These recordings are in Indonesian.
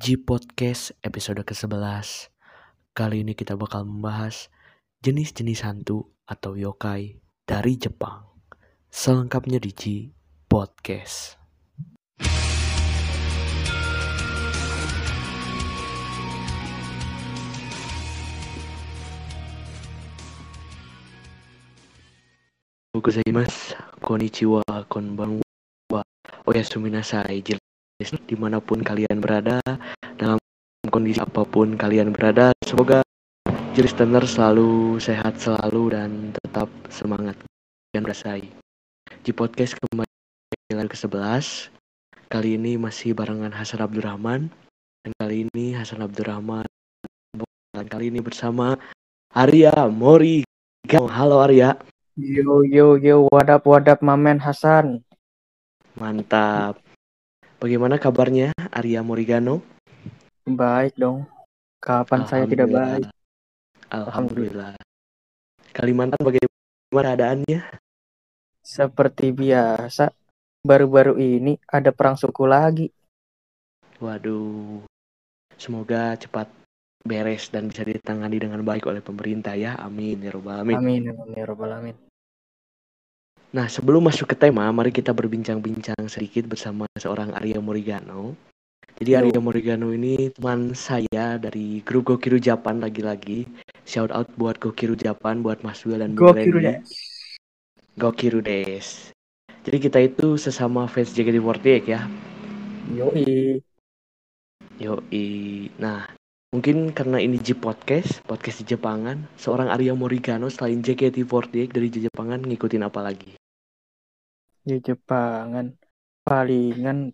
G Podcast episode ke-11. Kali ini kita bakal membahas jenis-jenis hantu atau yokai dari Jepang. Selengkapnya di G Podcast. Gozaimasu, konnichiwa, konbanwa, oyasumi di mana pun kalian berada, dalam kondisi apa pun kalian berada, semoga listener selalu sehat selalu dan tetap semangat dan berasai. Di podcast kembali ke-11, kali ini masih barengan Hasan Abdurrahman, dan kali ini Hasan Abdurrahman, dan kali ini bersama Arya Mori. Halo Arya. Yo yo yo, wadap wadap Mamen Hasan. Mantap. Bagaimana kabarnya Arya Morigano? Baik dong. Kapan saya tidak baik? Alhamdulillah. Kalimantan bagaimana keadaannya? Seperti biasa, baru-baru ini ada perang suku lagi. Waduh. Semoga cepat beres dan bisa ditangani dengan baik oleh pemerintah ya. Amin ya robbal alamin. Amin ya robbal alamin. Nah, sebelum masuk ke tema, mari kita berbincang-bincang sedikit bersama seorang Arya Morigano. Jadi. Arya Morigano ini teman saya dari grup Gokiru Japan lagi-lagi. Shout out buat Gokiru Japan, buat Mas Will dan Bung Gokiru deh. Gokiru Des. Jadi kita itu sesama fans JKT48 ya. Yoi. Yoi. Nah, mungkin karena ini J Podcast, podcast di Jepangan, seorang Arya Morigano selain JKT48 dari Jepangan ngikutin apa lagi? Di Jepangan. Palingan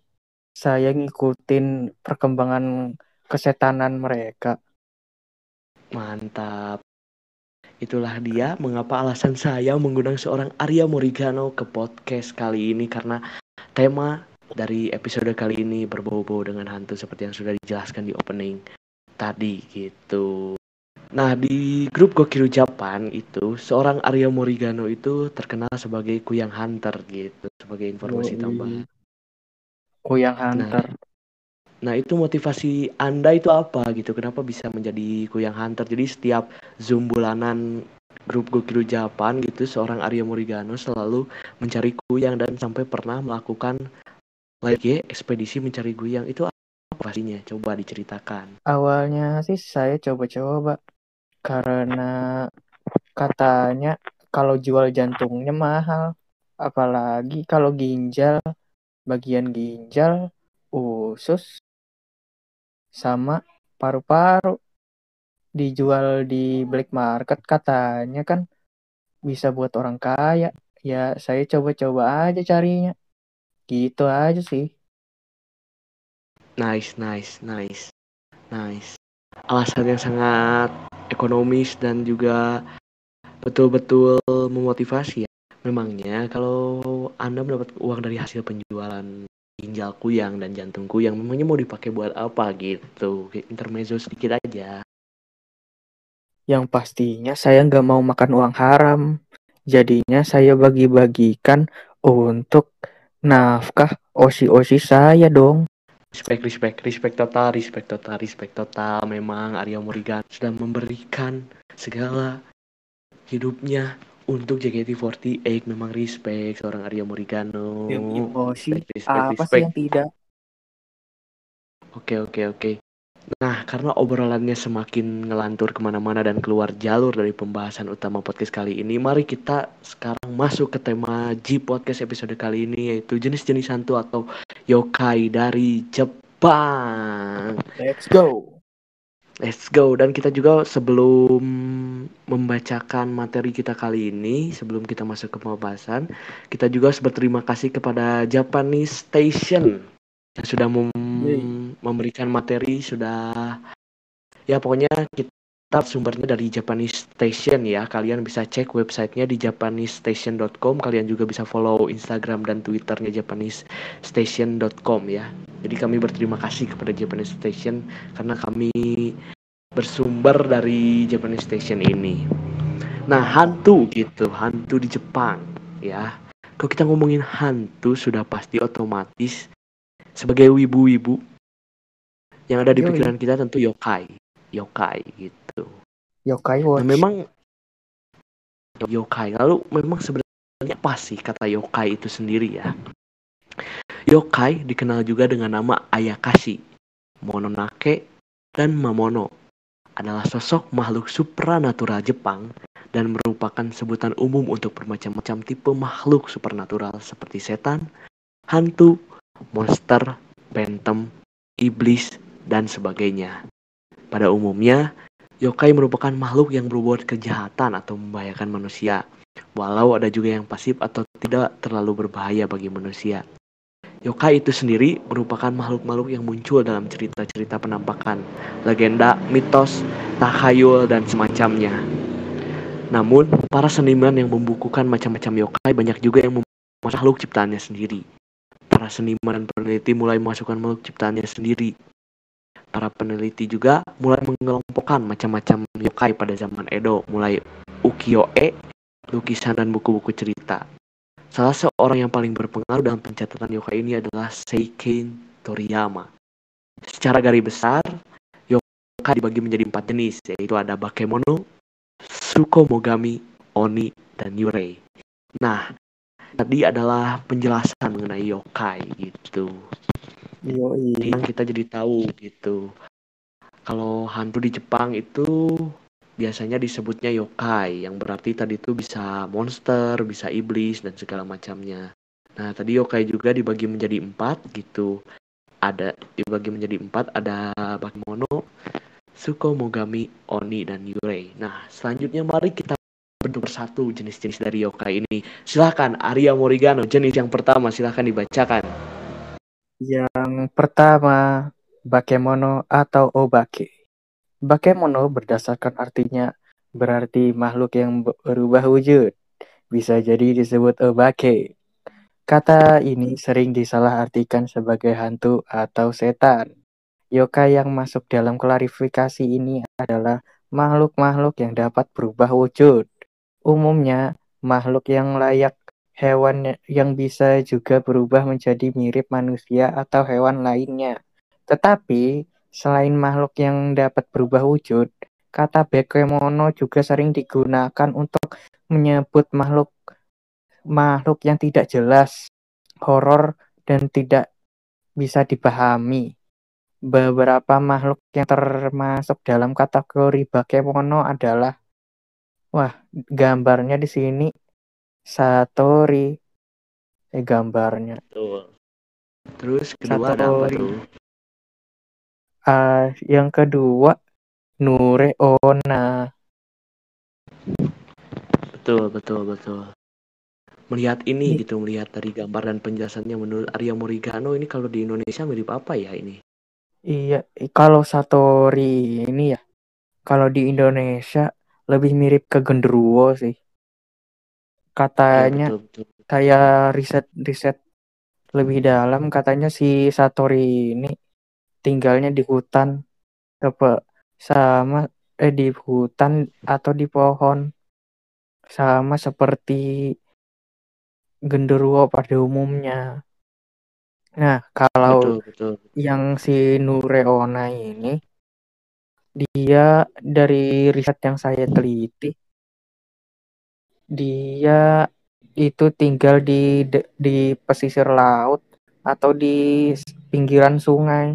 saya ngikutin perkembangan kesetanan mereka. Mantap. Itulah dia mengapa alasan saya mengundang seorang Arya Morigano ke podcast kali ini karena tema dari episode kali ini berbau-bau dengan hantu seperti yang sudah dijelaskan di opening tadi gitu. Nah di grup Gokiru Japan itu seorang Arya Morigano itu terkenal sebagai kuyang hunter gitu sebagai informasi Yoi. tambahan. Kuyang Hunter. Nah itu motivasi Anda itu apa gitu? Kenapa bisa menjadi Kuyang Hunter? Jadi setiap Zoom bulanan grup Gokiru Japan gitu, seorang Arya Morigano selalu mencari kuyang dan sampai pernah melakukan lagi ekspedisi mencari kuyang. Itu apa pastinya? Coba diceritakan. Awalnya sih saya coba-coba karena katanya kalau jual jantungnya mahal, apalagi kalau ginjal, bagian ginjal, usus, sama paru-paru dijual di black market katanya kan bisa buat orang kaya. Ya saya coba-coba aja carinya. Gitu aja sih. Nice, nice, nice, nice. Alasan yang sangat ekonomis dan juga betul-betul memotivasi ya. Memangnya kalau Anda mendapat uang dari hasil penjualan ginjal kuyang dan jantung kuyang, memangnya mau dipakai buat apa gitu? Intermezzo sedikit aja. Yang pastinya saya nggak mau makan uang haram. Jadinya saya bagi-bagikan untuk nafkah osi-osi saya dong. Respect, respect, respect total, respect total, respect total. Memang Arya Morgan sudah memberikan segala hidupnya untuk JKT48. Memang respect seorang Arya Morigano. Osi Respect, respect, apa respect. sih yang tidak? Oke oke oke. Nah karena obrolannya semakin ngelantur ke mana-mana dan keluar jalur dari pembahasan utama podcast kali ini, mari kita sekarang masuk ke tema G Podcast episode kali ini yaitu jenis-jenis hantu atau yokai dari Jepang. Let's go. Let's go dan kita juga sebelum membacakan materi kita kali ini, sebelum kita masuk ke pembahasan, kita juga harus berterima kasih kepada Japanese Station yang sudah mem-. Memberikan materi sudah ya pokoknya kita sumbernya dari Japanese Station ya. Kalian bisa cek websitenya di japanesestation.com. Kalian juga bisa follow Instagram dan Twitternya japanesestation.com ya. Jadi kami berterima kasih kepada Japanese Station karena kami bersumber dari Japanese Station ini. Nah, hantu gitu, hantu di Jepang ya. Kalau kita ngomongin hantu sudah pasti otomatis sebagai wibu-wibu Yang ada di Yoi. pikiran kita tentu yokai. Yokai gitu. Yokai Nah, memang yokai. Lalu memang sebenarnya apa sih kata yokai itu sendiri ya? Yokai dikenal juga dengan nama Ayakashi, Mononake, dan Mamono. Adalah sosok makhluk supranatural Jepang dan merupakan sebutan umum untuk bermacam-macam tipe makhluk supernatural seperti setan, hantu, monster, phantom, iblis, dan sebagainya. Pada umumnya, yokai merupakan makhluk yang berbuat kejahatan atau membahayakan manusia, walau ada juga yang pasif atau tidak terlalu berbahaya bagi manusia. Yokai itu sendiri merupakan makhluk-makhluk yang muncul dalam cerita-cerita penampakan, legenda, mitos, takhayul, dan semacamnya. Namun, para seniman yang membukukan macam-macam yokai banyak juga yang memasukkan makhluk ciptaannya sendiri. Para seniman dan peneliti mulai memasukkan makhluk ciptaannya sendiri. Para peneliti juga mulai mengelompokkan macam-macam yokai pada zaman Edo, mulai ukiyo-e, lukisan dan buku-buku cerita. Salah seorang yang paling berpengaruh dalam pencatatan yokai ini adalah Seiken Toriyama. Secara garis besar, yokai dibagi menjadi empat jenis, yaitu ada bakemono, sukomogami, oni, dan yurei. Nah, tadi adalah penjelasan mengenai yokai gitu. Yoi. Yang kita jadi tahu gitu. Kalau hantu di Jepang itu biasanya disebutnya yokai, yang berarti tadi itu bisa monster, bisa iblis dan segala macamnya. Nah, tadi yokai juga dibagi menjadi empat gitu. Ada dibagi menjadi empat, ada bakemono, sukomogami, oni, dan yurei. Nah, selanjutnya mari kita bentuk persatu jenis-jenis dari yokai ini. Silahkan Arya Morigano, jenis yang pertama silahkan dibacakan. Pertama, bakemono atau obake. Bakemono berdasarkan artinya berarti makhluk yang berubah wujud. Bisa jadi disebut obake. Kata ini sering disalahartikan sebagai hantu atau setan. Yokai yang masuk dalam klarifikasi ini adalah makhluk-makhluk yang dapat berubah wujud. Umumnya, makhluk yang layak hewan yang bisa juga berubah menjadi mirip manusia atau hewan lainnya. Tetapi, selain makhluk yang dapat berubah wujud, kata bakemono juga sering digunakan untuk menyebut makhluk makhluk yang tidak jelas, horor, dan tidak bisa dipahami. Beberapa makhluk yang termasuk dalam kategori bakemono adalah wah, gambarnya di sini Satori eh gambarnya. Betul. Terus kedua ada apa Satori. tuh? Ah, yang kedua Nure Ona. Betul, betul, betul. Melihat ini Ini- gitu, melihat dari gambar dan penjelasannya menurut Arya Morigano ini kalau di Indonesia mirip apa ya ini? Iya, kalau Satori ini ya, kalau di Indonesia lebih mirip ke genderuwo sih. Iya, Katanya betul, betul. saya riset-riset lebih dalam katanya si Satori ini tinggalnya di hutan apa sama eh di hutan atau di pohon sama seperti genderuwo pada umumnya. Nah, kalau Betul, betul. yang si Nureona ini dia dari riset yang saya teliti dia itu tinggal di di pesisir laut atau di pinggiran sungai.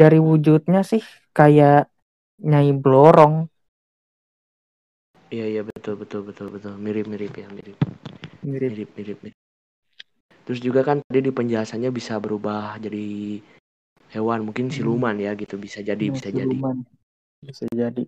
Dari wujudnya sih kayak Nyai Blorong, Iya, iya, betul, betul, betul, betul. Mirip-mirip ya, mirip. mirip Mirip, mirip, mirip. Terus juga kan tadi di penjelasannya bisa berubah jadi hewan, mungkin Hmm. siluman ya gitu, bisa jadi, Nyai bisa jadi. siluman. Bisa jadi.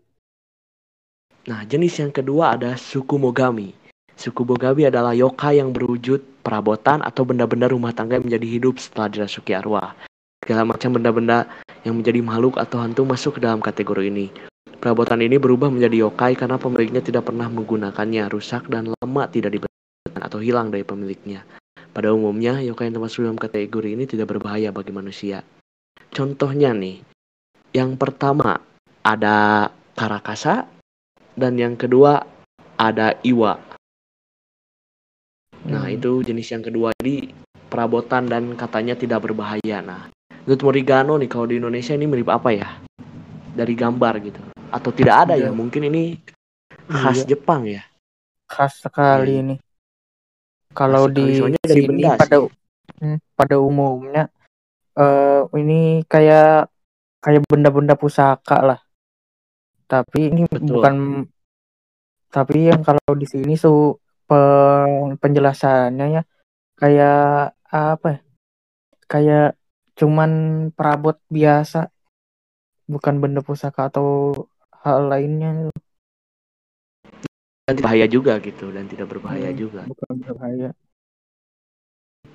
Nah, jenis yang kedua ada Sukumogami. Sukumogami adalah yokai yang berwujud perabotan atau benda-benda rumah tangga yang menjadi hidup setelah dirasuki arwah. Segala macam benda-benda yang menjadi makhluk atau hantu masuk ke dalam kategori ini. Perabotan ini berubah menjadi yokai karena pemiliknya tidak pernah menggunakannya, rusak dan lama tidak dibersihkan atau hilang dari pemiliknya. Pada umumnya, yokai yang termasuk dalam kategori ini tidak berbahaya bagi manusia. Contohnya nih, yang pertama ada Karakasa, dan yang kedua ada Iwa. Nah, Hmm. itu jenis yang kedua. Jadi perabotan dan katanya tidak berbahaya. Nah, menurut Morigano nih kalau di Indonesia ini mirip apa ya dari gambar gitu atau tidak ada ya Iya. mungkin ini khas Iya. Jepang ya khas sekali Iya. ini. Kalau di dari sini benda pada sih. hmm, pada umumnya eh ini kayak kayak benda-benda pusaka lah. Tapi ini Betul. bukan tapi yang kalau di sini su pe- penjelasannya ya kayak apa ya? Kayak cuman perabot biasa, bukan benda pusaka atau hal lainnya. dan tidak bahaya juga gitu dan tidak berbahaya Hmm, juga Bukan berbahaya.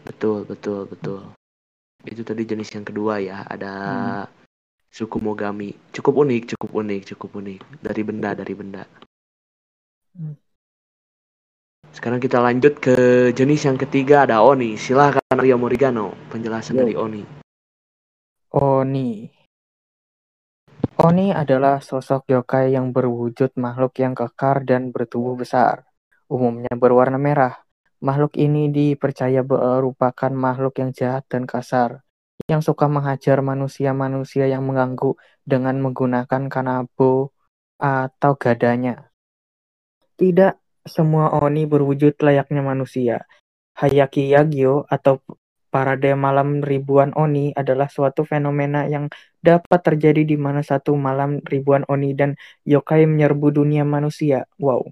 betul betul betul itu tadi jenis yang kedua ya ada Hmm. Suku Mogami cukup unik cukup unik cukup unik dari benda dari benda Hmm. sekarang kita lanjut ke jenis yang ketiga ada Oni silahkan Arya Morigano penjelasan Yo. dari Oni Oni. Oni adalah sosok yokai yang berwujud makhluk yang kekar dan bertubuh besar, umumnya berwarna merah. Makhluk ini dipercaya merupakan makhluk yang jahat dan kasar, yang suka menghajar manusia-manusia yang mengganggu dengan menggunakan kanabo atau gadanya. Tidak semua Oni berwujud layaknya manusia. Hayaki Yagyo atau parade malam ribuan Oni adalah suatu fenomena yang dapat terjadi di mana satu malam ribuan Oni dan yokai menyerbu dunia manusia. Wow.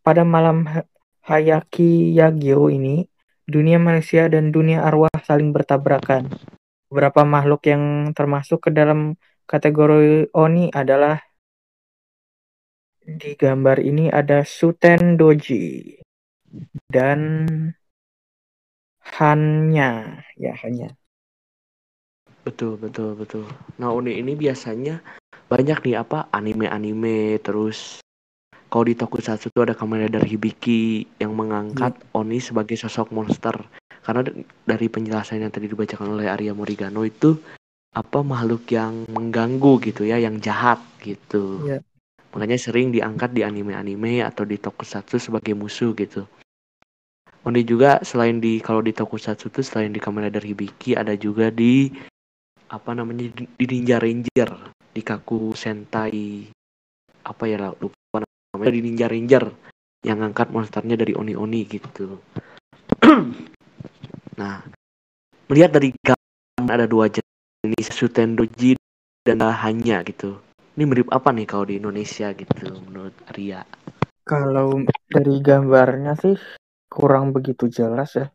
Pada malam Ha- Hayaki Yagyo ini, dunia manusia dan dunia arwah saling bertabrakan. Beberapa makhluk yang termasuk ke dalam kategori Oni adalah di gambar ini ada Suten Doji dan Hanya, ya Hanya. betul betul betul nah Oni ini biasanya banyak nih apa anime-anime terus kalau di Tokusatsu itu ada Kamen Rider Hibiki yang mengangkat Oni sebagai sosok monster. Karena dari penjelasan yang tadi dibacakan oleh Arya Morigano itu apa makhluk yang mengganggu gitu ya yang jahat gitu. Iya. makanya sering diangkat di anime-anime atau di Tokusatsu sebagai musuh gitu. Oni juga selain di kalau di Tokusatsu itu selain di Kamen Rider Hibiki ada juga di apa namanya di Ninja Ranger di Kaku Sentai apa ya lupa namanya di Ninja Ranger yang angkat monsternya dari Oni Oni gitu. nah, melihat dari gambar ada dua jenis Sutendoji dan hanya gitu. Ini mirip apa nih kalau di Indonesia gitu menurut Arya? Kalau dari gambarnya sih kurang begitu jelas ya.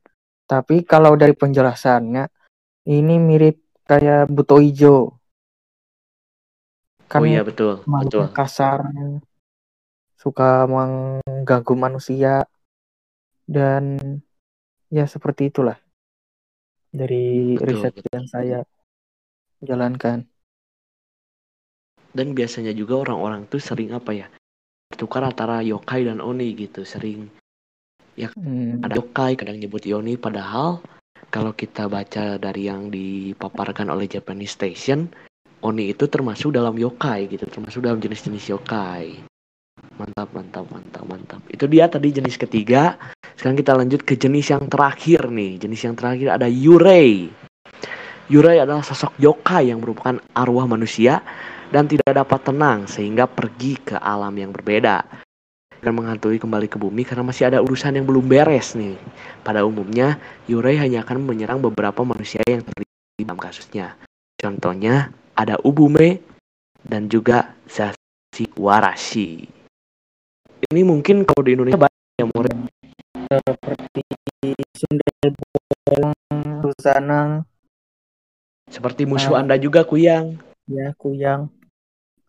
Tapi kalau dari penjelasannya ini mirip kayak buto ijo. Kan oh iya betul, betul. makhluknya kasar, suka mengganggu manusia dan ya seperti itulah dari Betul, riset betul. yang saya jalankan. Dan biasanya juga orang-orang tuh sering apa ya? Bertukar antara yokai dan oni gitu, sering Hmm, ada yokai kadang nyebut yoni padahal kalau kita baca dari yang dipaparkan oleh Japanese Station oni itu termasuk dalam yokai gitu termasuk dalam jenis-jenis yokai mantap mantap mantap mantap itu dia tadi jenis ketiga sekarang kita lanjut ke jenis yang terakhir nih jenis yang terakhir ada yurei yurei adalah sosok yokai yang merupakan arwah manusia dan tidak dapat tenang sehingga pergi ke alam yang berbeda dan menghantui kembali ke bumi karena masih ada urusan yang belum beres nih. Pada umumnya, Yurei hanya akan menyerang beberapa manusia yang terlibat dalam kasusnya. Contohnya, ada Ubume dan juga Zashiwarashi. Ini mungkin kalau di Indonesia banyak ya, More. seperti sundel bolong, rusanang, Seperti musuh Ah. Anda juga, Kuyang. ya kuyang.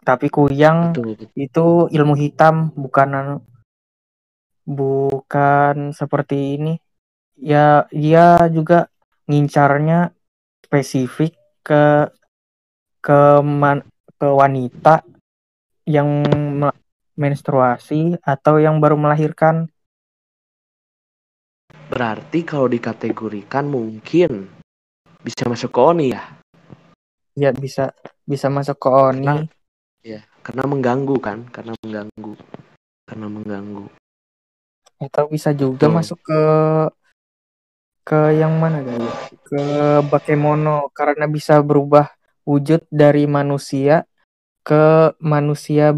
Tapi kuyang Betul, betul. itu ilmu hitam bukan anu- bukan seperti ini ya dia juga ngincarnya spesifik ke ke man- ke wanita yang menstruasi atau yang baru melahirkan Berarti kalau dikategorikan mungkin bisa masuk ke Oni ya? ya bisa bisa masuk ke oni Karena- Ya, karena mengganggu kan? Karena mengganggu. Karena mengganggu. atau bisa juga Betul. masuk ke ke yang mana ya? Ke Bakemono karena bisa berubah wujud dari manusia ke manusia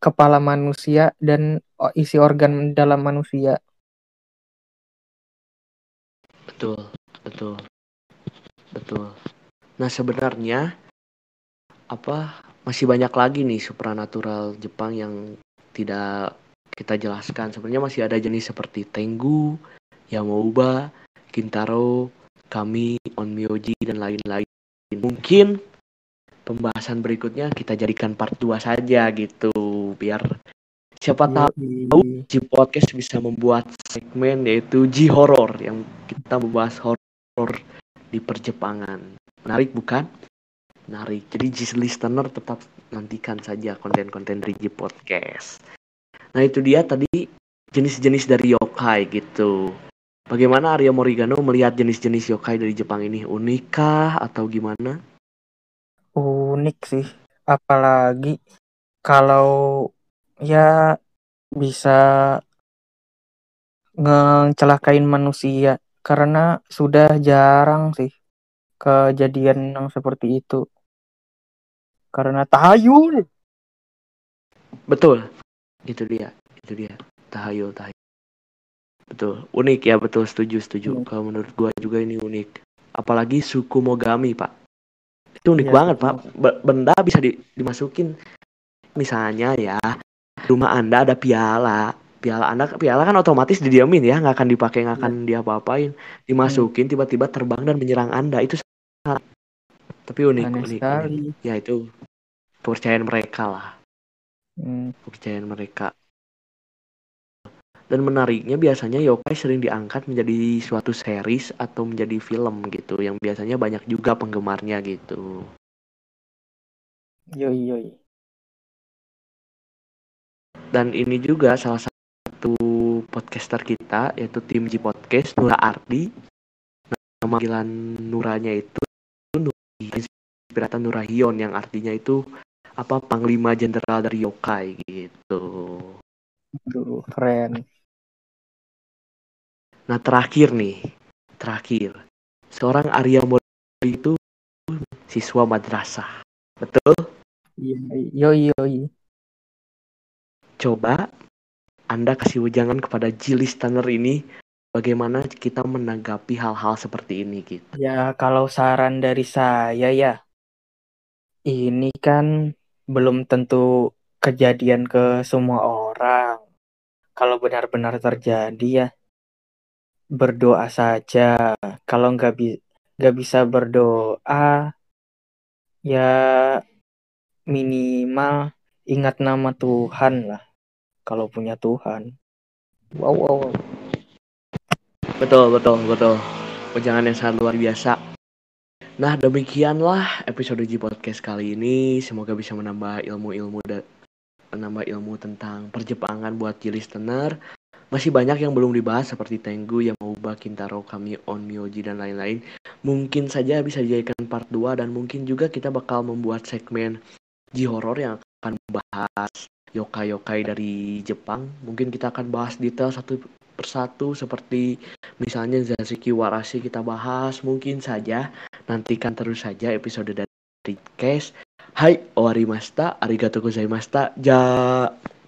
kepala manusia dan isi organ dalam manusia. Betul, betul, betul. Nah sebenarnya apa masih banyak lagi nih supranatural Jepang yang tidak kita jelaskan. Sebenarnya masih ada jenis seperti Tengu, Yamauba, Kintaro, Kami, Onmyoji dan lain-lain. Mungkin pembahasan berikutnya kita jadikan part 2 saja gitu biar siapa tahu. G Podcast bisa membuat segmen yaitu G Horror yang kita membahas horror di perjepangan. Menarik bukan? Menarik. Jadi G listener tetap nantikan saja konten-konten dari G Podcast. Nah itu dia tadi jenis-jenis dari yokai gitu. Bagaimana Arya Morigano melihat jenis-jenis yokai dari Jepang ini? Unikah atau gimana? Unik sih. Apalagi kalau ya bisa ngecelakain manusia karena sudah jarang sih kejadian yang seperti itu. Karena tahayul. Betul. Itu dia. Itu dia. Tahayul, tahayul. Betul. Unik ya, betul. Setuju, setuju. Unik. Kalau menurut gua juga ini unik. Apalagi suku Mogami, Pak. Itu unik Iya, banget, Pak. Be- Benda bisa di- dimasukin. Misalnya ya, rumah Anda ada piala. Piala Anda, piala kan otomatis didiamin ya, nggak akan dipakai, nggak akan diapa-apain. Dimasukin, tiba-tiba terbang dan menyerang Anda. Itu salah. Tapi unik, Aneh unik, sekali. unik. Ya itu kepercayaan mereka lah. Hmm, kepercayaan mereka. Dan menariknya biasanya yokai sering diangkat menjadi suatu series atau menjadi film gitu yang biasanya banyak juga penggemarnya gitu. yoi yoi. Dan ini juga salah satu podcaster kita yaitu tim G Podcast Nura Ardi. Nama panggilan Nuranya itu Inspirata Nurahion yang artinya itu apa panglima jenderal dari yokai gitu. Aduh, keren. Nah terakhir nih, terakhir seorang Arya Mori itu siswa madrasah, betul? Iya, Yoi yoi. Coba Anda kasih wejangan kepada G listener ini bagaimana kita menanggapi hal-hal seperti ini gitu. Ya, kalau saran dari saya ya, ini kan belum tentu kejadian ke semua orang. Kalau benar-benar terjadi ya, berdoa saja. Kalau nggak bi nggak bisa berdoa, ya minimal ingat nama Tuhan lah. Kalau punya Tuhan. Wow, wow, wow. Betul, betul, betul. Wejangan yang sangat luar biasa. Nah, demikianlah episode G Podcast kali ini. Semoga bisa menambah ilmu-ilmu da- menambah ilmu tentang perjepangan buat G listener. Masih banyak yang belum dibahas seperti Tengu, Yamauba, Kintaro, Kami, Onmyoji, dan lain-lain. Mungkin saja bisa dijadikan part 2 dan mungkin juga kita bakal membuat segmen G Horror yang akan membahas yokai-yokai dari Jepang. Mungkin kita akan bahas detail satu persatu seperti misalnya Zashiki Warashi kita bahas. Mungkin saja nantikan terus saja episode dari Case. Hai, owarimashita, arigatou gozaimashita, ja.「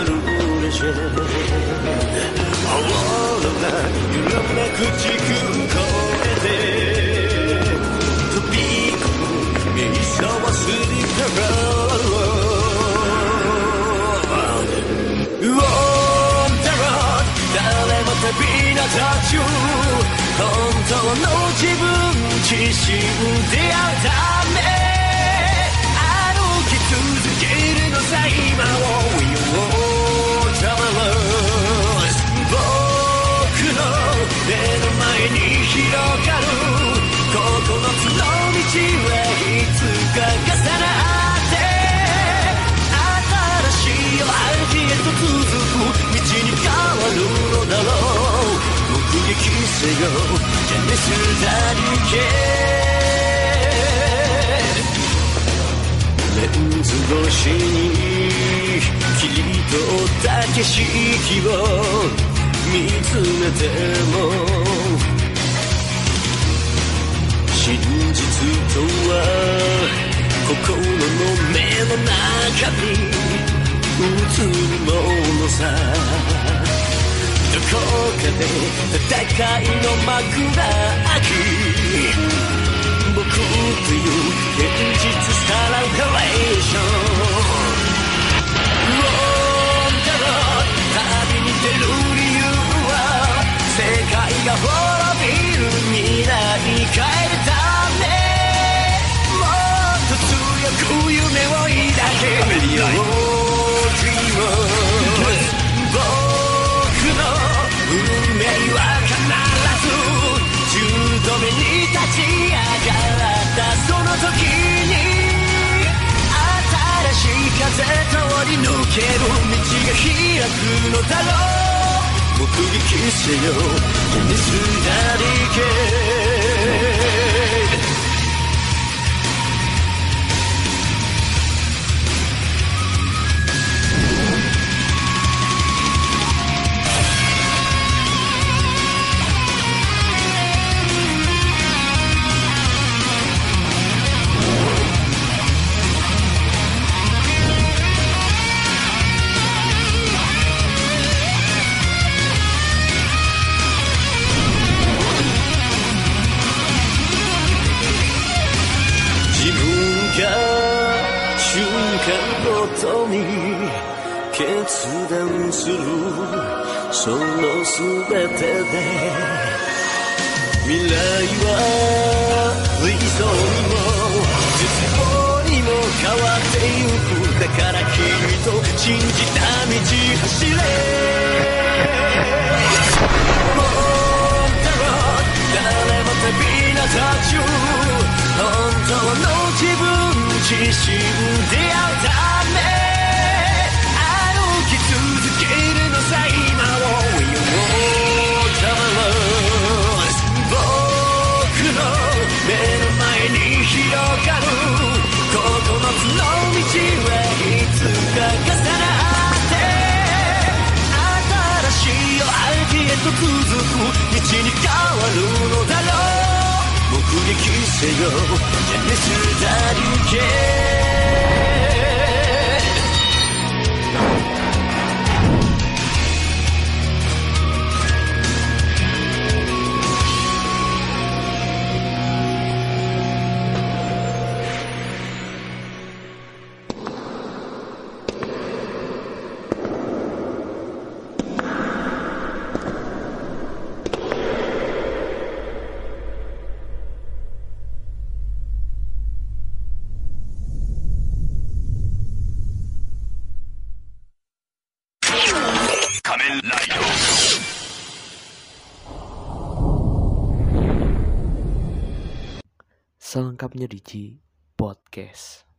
るでしょう」「オーロラ揺らめく時空超えて」「飛び込む目覚ましから」ウォンダロ誰も旅立ち本当の自分自身出会うため歩き続けるのさ今を前に広がる9つの道はいつか重なって新しい夜明けへと続く道に変わるのだろう。目撃せよ。ジェネスダリケレンズ越しに切り取った景色を。見つめても真実とは心の目の中に映るものさ。どこかで戦いの幕が開き。僕という現実さらレーション。風通り抜ける道が開くのだろう。目撃せよミスダリケと信じた道走れ。もうだろ誰も旅立ち本当の自分自身で会うため。続く道に変わるのだろう。目撃せよ。ジェネスダリケ Selengkapnya di G Podcast.